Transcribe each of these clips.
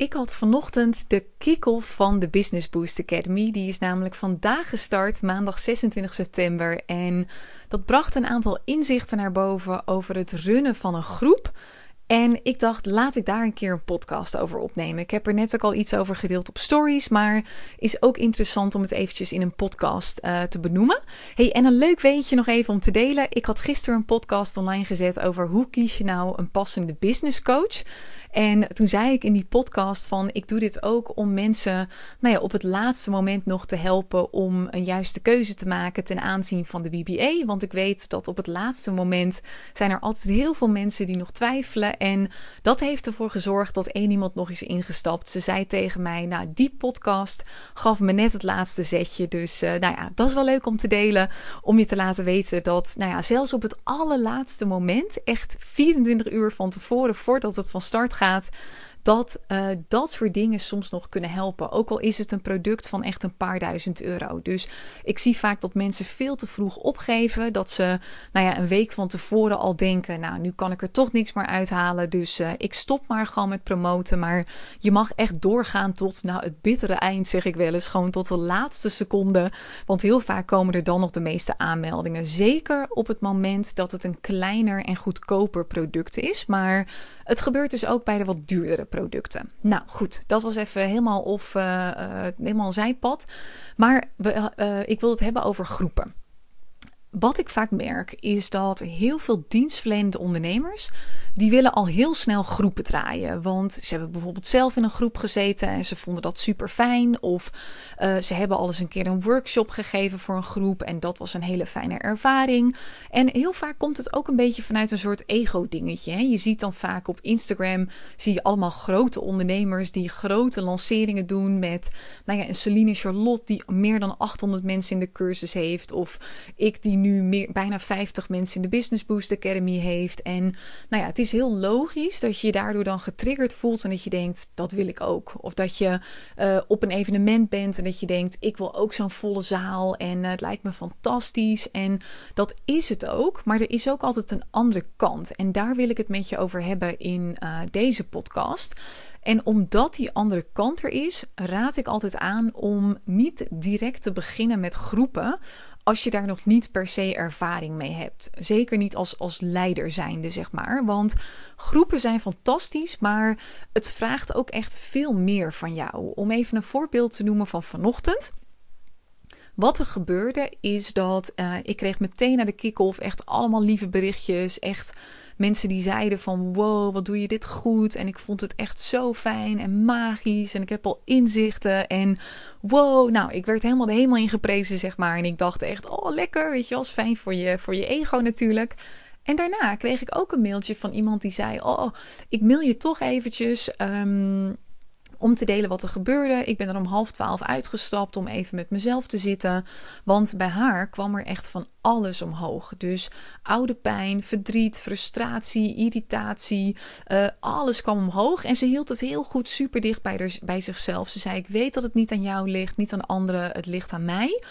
Ik had vanochtend de kick-off van de Business Boost Academy. Die is namelijk vandaag gestart, maandag 26 september. En dat bracht een aantal inzichten naar boven over het runnen van een groep. En ik dacht, laat ik daar een keer een podcast over opnemen. Ik heb er net ook al iets over gedeeld op stories, maar is ook interessant om het eventjes in een podcast uh, te benoemen. Hey, en een leuk weetje nog even om te delen. Ik had gisteren een podcast online gezet over hoe kies je nou een passende business coach. En toen zei ik in die podcast van ik doe dit ook om mensen nou ja, op het laatste moment nog te helpen om een juiste keuze te maken ten aanzien van de BBA. Want ik weet dat op het laatste moment zijn er altijd heel veel mensen die nog twijfelen. En dat heeft ervoor gezorgd dat één iemand nog is ingestapt. Ze zei tegen mij, nou die podcast gaf me net het laatste zetje. Dus uh, nou ja, dat is wel leuk om te delen. Om je te laten weten dat nou ja, zelfs op het allerlaatste moment, echt 24 uur van tevoren voordat het van start gaat gaat dat uh, dat soort dingen soms nog kunnen helpen. Ook al is het een product van echt een paar duizend euro. Dus ik zie vaak dat mensen veel te vroeg opgeven. Dat ze nou ja, een week van tevoren al denken: Nou, nu kan ik er toch niks meer uithalen. Dus uh, ik stop maar gewoon met promoten. Maar je mag echt doorgaan tot nou, het bittere eind, zeg ik wel eens. Gewoon tot de laatste seconde. Want heel vaak komen er dan nog de meeste aanmeldingen. Zeker op het moment dat het een kleiner en goedkoper product is. Maar het gebeurt dus ook bij de wat duurdere producten. Nou goed, dat was even helemaal, of, uh, uh, helemaal zijpad. Maar we, uh, ik wil het hebben over groepen. Wat ik vaak merk is dat heel veel dienstverlenende ondernemers die willen al heel snel groepen draaien. Want ze hebben bijvoorbeeld zelf in een groep gezeten en ze vonden dat super fijn. Of uh, ze hebben al eens een keer een workshop gegeven voor een groep en dat was een hele fijne ervaring. En heel vaak komt het ook een beetje vanuit een soort ego-dingetje. Je ziet dan vaak op Instagram zie je allemaal grote ondernemers die grote lanceringen doen met nou ja, een Celine Charlotte die meer dan 800 mensen in de cursus heeft. Of ik die nu meer, bijna 50 mensen in de Business Boost Academy heeft. En nou ja, het is heel logisch dat je je daardoor dan getriggerd voelt en dat je denkt, dat wil ik ook. Of dat je uh, op een evenement bent en dat je denkt, ik wil ook zo'n volle zaal en uh, het lijkt me fantastisch. En dat is het ook, maar er is ook altijd een andere kant. En daar wil ik het met je over hebben in uh, deze podcast. En omdat die andere kant er is, raad ik altijd aan om niet direct te beginnen met groepen als je daar nog niet per se ervaring mee hebt. Zeker niet als, als leider zijnde, zeg maar. Want groepen zijn fantastisch, maar het vraagt ook echt veel meer van jou. Om even een voorbeeld te noemen van vanochtend. Wat er gebeurde is dat uh, ik kreeg meteen naar de kick-off echt allemaal lieve berichtjes. Echt mensen die zeiden van wow, wat doe je dit goed. En ik vond het echt zo fijn en magisch. En ik heb al inzichten. En wow, nou, ik werd helemaal de hemel ingeprezen, zeg maar. En ik dacht echt, oh lekker, weet je wel, fijn voor je, voor je ego natuurlijk. En daarna kreeg ik ook een mailtje van iemand die zei: Oh, ik mail je toch eventjes. Um, om te delen wat er gebeurde. Ik ben er om half twaalf uitgestapt om even met mezelf te zitten. Want bij haar kwam er echt van alles omhoog. Dus oude pijn, verdriet, frustratie, irritatie, uh, alles kwam omhoog. En ze hield het heel goed super dicht bij, er, bij zichzelf. Ze zei: Ik weet dat het niet aan jou ligt, niet aan anderen, het ligt aan mij.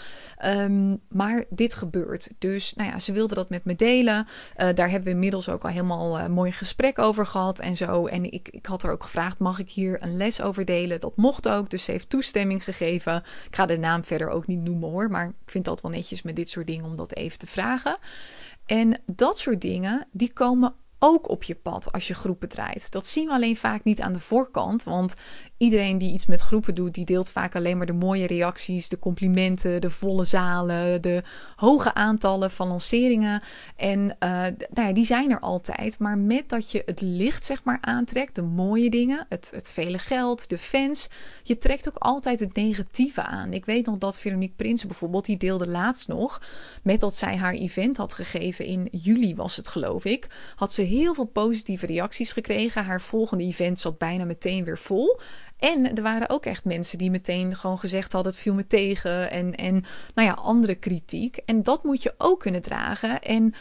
Um, maar dit gebeurt. Dus nou ja, ze wilde dat met me delen. Uh, daar hebben we inmiddels ook al helemaal uh, mooi gesprek over gehad en zo. En ik, ik had haar ook gevraagd: mag ik hier een les over delen? Dat mocht ook. Dus ze heeft toestemming gegeven. Ik ga de naam verder ook niet noemen hoor. Maar ik vind dat wel netjes met dit soort dingen om dat even te vragen. En dat soort dingen, die komen ook op je pad als je groepen draait. Dat zien we alleen vaak niet aan de voorkant, want iedereen die iets met groepen doet, die deelt vaak alleen maar de mooie reacties, de complimenten, de volle zalen, de hoge aantallen van lanceringen. En uh, nou ja, die zijn er altijd. Maar met dat je het licht zeg maar aantrekt, de mooie dingen, het, het vele geld, de fans, je trekt ook altijd het negatieve aan. Ik weet nog dat Veronique Prins bijvoorbeeld, die deelde laatst nog, met dat zij haar event had gegeven in juli was het geloof ik, had ze heel veel positieve reacties gekregen. Haar volgende event zat bijna meteen weer vol. En er waren ook echt mensen die meteen gewoon gezegd hadden: het viel me tegen. En, en nou ja, andere kritiek. En dat moet je ook kunnen dragen. En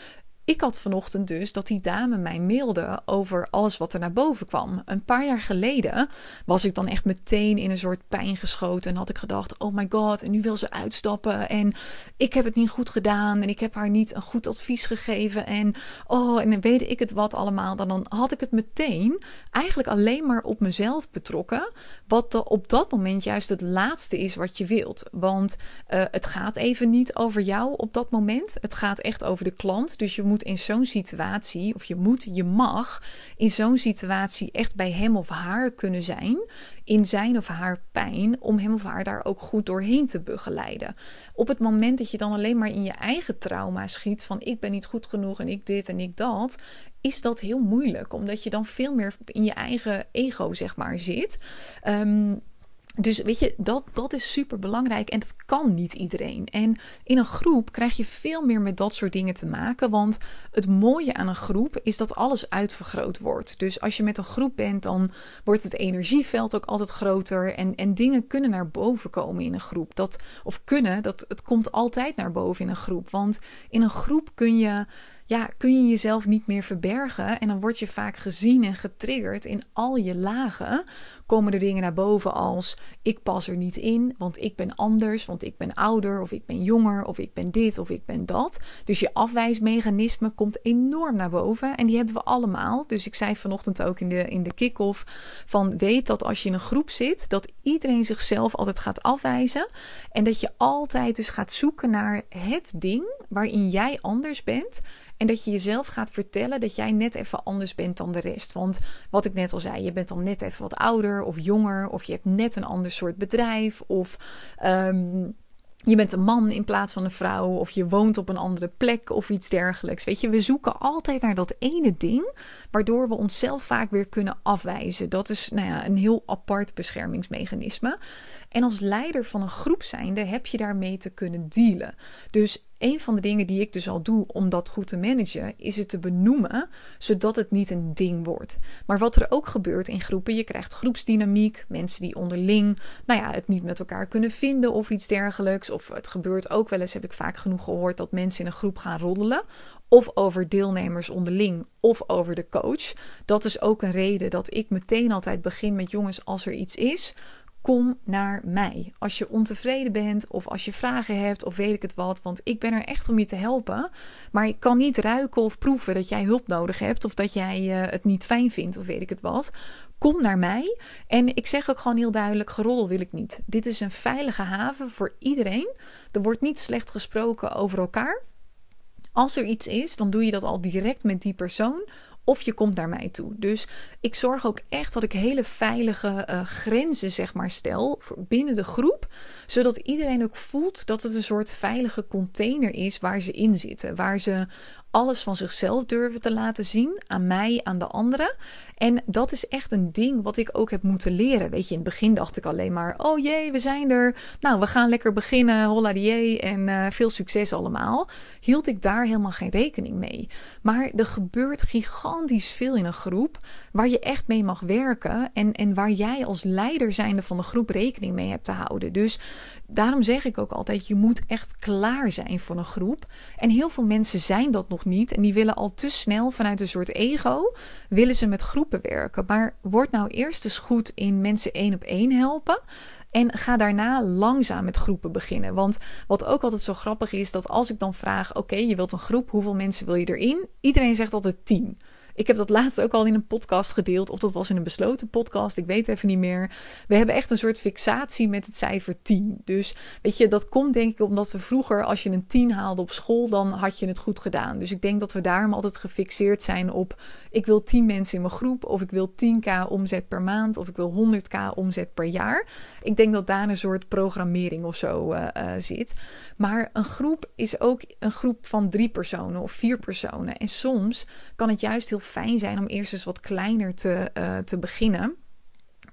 ik had vanochtend dus dat die dame mij mailde over alles wat er naar boven kwam. Een paar jaar geleden was ik dan echt meteen in een soort pijn geschoten. En had ik gedacht: oh my god, en nu wil ze uitstappen. En ik heb het niet goed gedaan. En ik heb haar niet een goed advies gegeven. En oh, en dan weet ik het wat allemaal. Dan, dan had ik het meteen eigenlijk alleen maar op mezelf betrokken. Wat op dat moment juist het laatste is wat je wilt. Want uh, het gaat even niet over jou op dat moment. Het gaat echt over de klant. Dus je moet in zo'n situatie, of je moet, je mag in zo'n situatie echt bij hem of haar kunnen zijn. In zijn of haar pijn, om hem of haar daar ook goed doorheen te begeleiden. Op het moment dat je dan alleen maar in je eigen trauma schiet van ik ben niet goed genoeg en ik dit en ik dat, is dat heel moeilijk, omdat je dan veel meer in je eigen ego, zeg maar, zit. Um, dus weet je, dat, dat is super belangrijk en dat kan niet iedereen. En in een groep krijg je veel meer met dat soort dingen te maken. Want het mooie aan een groep is dat alles uitvergroot wordt. Dus als je met een groep bent, dan wordt het energieveld ook altijd groter. En, en dingen kunnen naar boven komen in een groep. Dat, of kunnen, dat, het komt altijd naar boven in een groep. Want in een groep kun je ja, kun je jezelf niet meer verbergen. En dan word je vaak gezien en getriggerd in al je lagen. Komen er dingen naar boven als ik pas er niet in, want ik ben anders, want ik ben ouder, of ik ben jonger, of ik ben dit, of ik ben dat. Dus je afwijsmechanisme komt enorm naar boven. En die hebben we allemaal. Dus ik zei vanochtend ook in de, in de kick-off van weet dat als je in een groep zit, dat iedereen zichzelf altijd gaat afwijzen. En dat je altijd dus gaat zoeken naar het ding waarin jij anders bent. En dat je jezelf gaat vertellen dat jij net even anders bent dan de rest. Want wat ik net al zei, je bent dan net even wat ouder of jonger. Of je hebt net een ander soort bedrijf. Of um, je bent een man in plaats van een vrouw. Of je woont op een andere plek of iets dergelijks. Weet je, we zoeken altijd naar dat ene ding. Waardoor we onszelf vaak weer kunnen afwijzen. Dat is nou ja, een heel apart beschermingsmechanisme. En als leider van een groep zijnde heb je daarmee te kunnen dealen. Dus een van de dingen die ik dus al doe om dat goed te managen, is het te benoemen, zodat het niet een ding wordt. Maar wat er ook gebeurt in groepen, je krijgt groepsdynamiek, mensen die onderling, nou ja, het niet met elkaar kunnen vinden of iets dergelijks. Of het gebeurt ook wel eens, heb ik vaak genoeg gehoord, dat mensen in een groep gaan roddelen. Of over deelnemers onderling, of over de coach. Dat is ook een reden dat ik meteen altijd begin met jongens, als er iets is, kom naar mij. Als je ontevreden bent of als je vragen hebt of weet ik het wat. Want ik ben er echt om je te helpen. Maar ik kan niet ruiken of proeven dat jij hulp nodig hebt of dat jij uh, het niet fijn vindt of weet ik het wat. Kom naar mij. En ik zeg ook gewoon heel duidelijk: geroddel wil ik niet. Dit is een veilige haven voor iedereen. Er wordt niet slecht gesproken over elkaar. Als er iets is, dan doe je dat al direct met die persoon of je komt naar mij toe. Dus ik zorg ook echt dat ik hele veilige uh, grenzen zeg maar stel binnen de groep, zodat iedereen ook voelt dat het een soort veilige container is waar ze in zitten, waar ze alles van zichzelf durven te laten zien aan mij, aan de anderen. En dat is echt een ding wat ik ook heb moeten leren. Weet je, in het begin dacht ik alleen maar: oh jee, we zijn er. Nou, we gaan lekker beginnen. Holla die en uh, veel succes allemaal. Hield ik daar helemaal geen rekening mee. Maar er gebeurt gigantisch veel in een groep waar je echt mee mag werken. En, en waar jij als leider zijnde van de groep rekening mee hebt te houden. Dus daarom zeg ik ook altijd: je moet echt klaar zijn voor een groep. En heel veel mensen zijn dat nog niet. En die willen al te snel vanuit een soort ego, willen ze met groepen werken. Maar word nou eerst eens goed in mensen één op één helpen. En ga daarna langzaam met groepen beginnen. Want wat ook altijd zo grappig is, dat als ik dan vraag: Oké, je wilt een groep, hoeveel mensen wil je erin? Iedereen zegt altijd tien. Ik heb dat laatst ook al in een podcast gedeeld. Of dat was in een besloten podcast. Ik weet even niet meer. We hebben echt een soort fixatie met het cijfer 10. Dus weet je, dat komt denk ik omdat we vroeger, als je een 10 haalde op school, dan had je het goed gedaan. Dus ik denk dat we daarom altijd gefixeerd zijn op: ik wil 10 mensen in mijn groep. Of ik wil 10k omzet per maand. Of ik wil 100k omzet per jaar. Ik denk dat daar een soort programmering of zo uh, uh, zit. Maar een groep is ook een groep van drie personen of vier personen. En soms kan het juist heel fijn zijn om eerst eens wat kleiner te, uh, te beginnen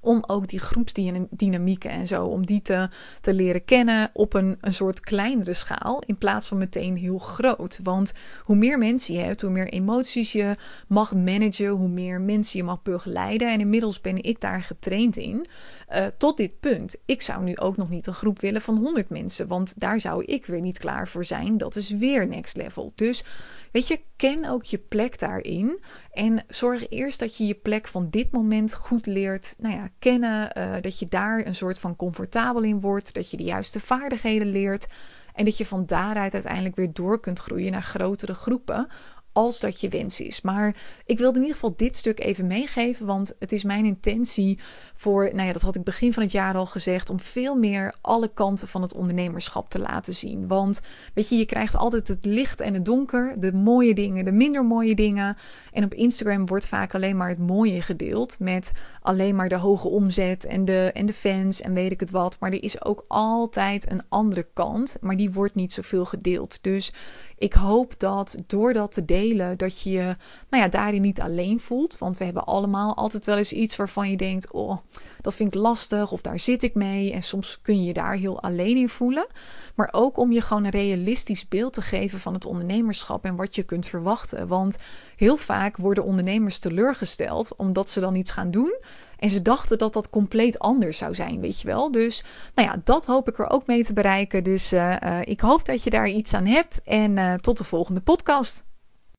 om ook die groepsdynamieken en zo, om die te, te leren kennen op een, een soort kleinere schaal, in plaats van meteen heel groot. Want hoe meer mensen je hebt, hoe meer emoties je mag managen, hoe meer mensen je mag begeleiden. En inmiddels ben ik daar getraind in, uh, tot dit punt. Ik zou nu ook nog niet een groep willen van 100 mensen, want daar zou ik weer niet klaar voor zijn. Dat is weer next level. Dus weet je, ken ook je plek daarin. En zorg eerst dat je je plek van dit moment goed leert nou ja, kennen. Uh, dat je daar een soort van comfortabel in wordt. Dat je de juiste vaardigheden leert. En dat je van daaruit uiteindelijk weer door kunt groeien naar grotere groepen als dat je wens is. Maar ik wilde in ieder geval dit stuk even meegeven, want het is mijn intentie voor, nou ja, dat had ik begin van het jaar al gezegd, om veel meer alle kanten van het ondernemerschap te laten zien. Want weet je, je krijgt altijd het licht en het donker, de mooie dingen, de minder mooie dingen. En op Instagram wordt vaak alleen maar het mooie gedeeld met alleen maar de hoge omzet en de, en de fans en weet ik het wat. Maar er is ook altijd een andere kant, maar die wordt niet zoveel gedeeld. Dus ik hoop dat door dat te delen, dat je je nou ja, daarin niet alleen voelt. Want we hebben allemaal altijd wel eens iets waarvan je denkt: oh, dat vind ik lastig of daar zit ik mee. En soms kun je je daar heel alleen in voelen. Maar ook om je gewoon een realistisch beeld te geven van het ondernemerschap en wat je kunt verwachten. Want heel vaak worden ondernemers teleurgesteld omdat ze dan iets gaan doen. En ze dachten dat dat compleet anders zou zijn, weet je wel. Dus nou ja, dat hoop ik er ook mee te bereiken. Dus uh, uh, ik hoop dat je daar iets aan hebt. En uh, tot de volgende podcast.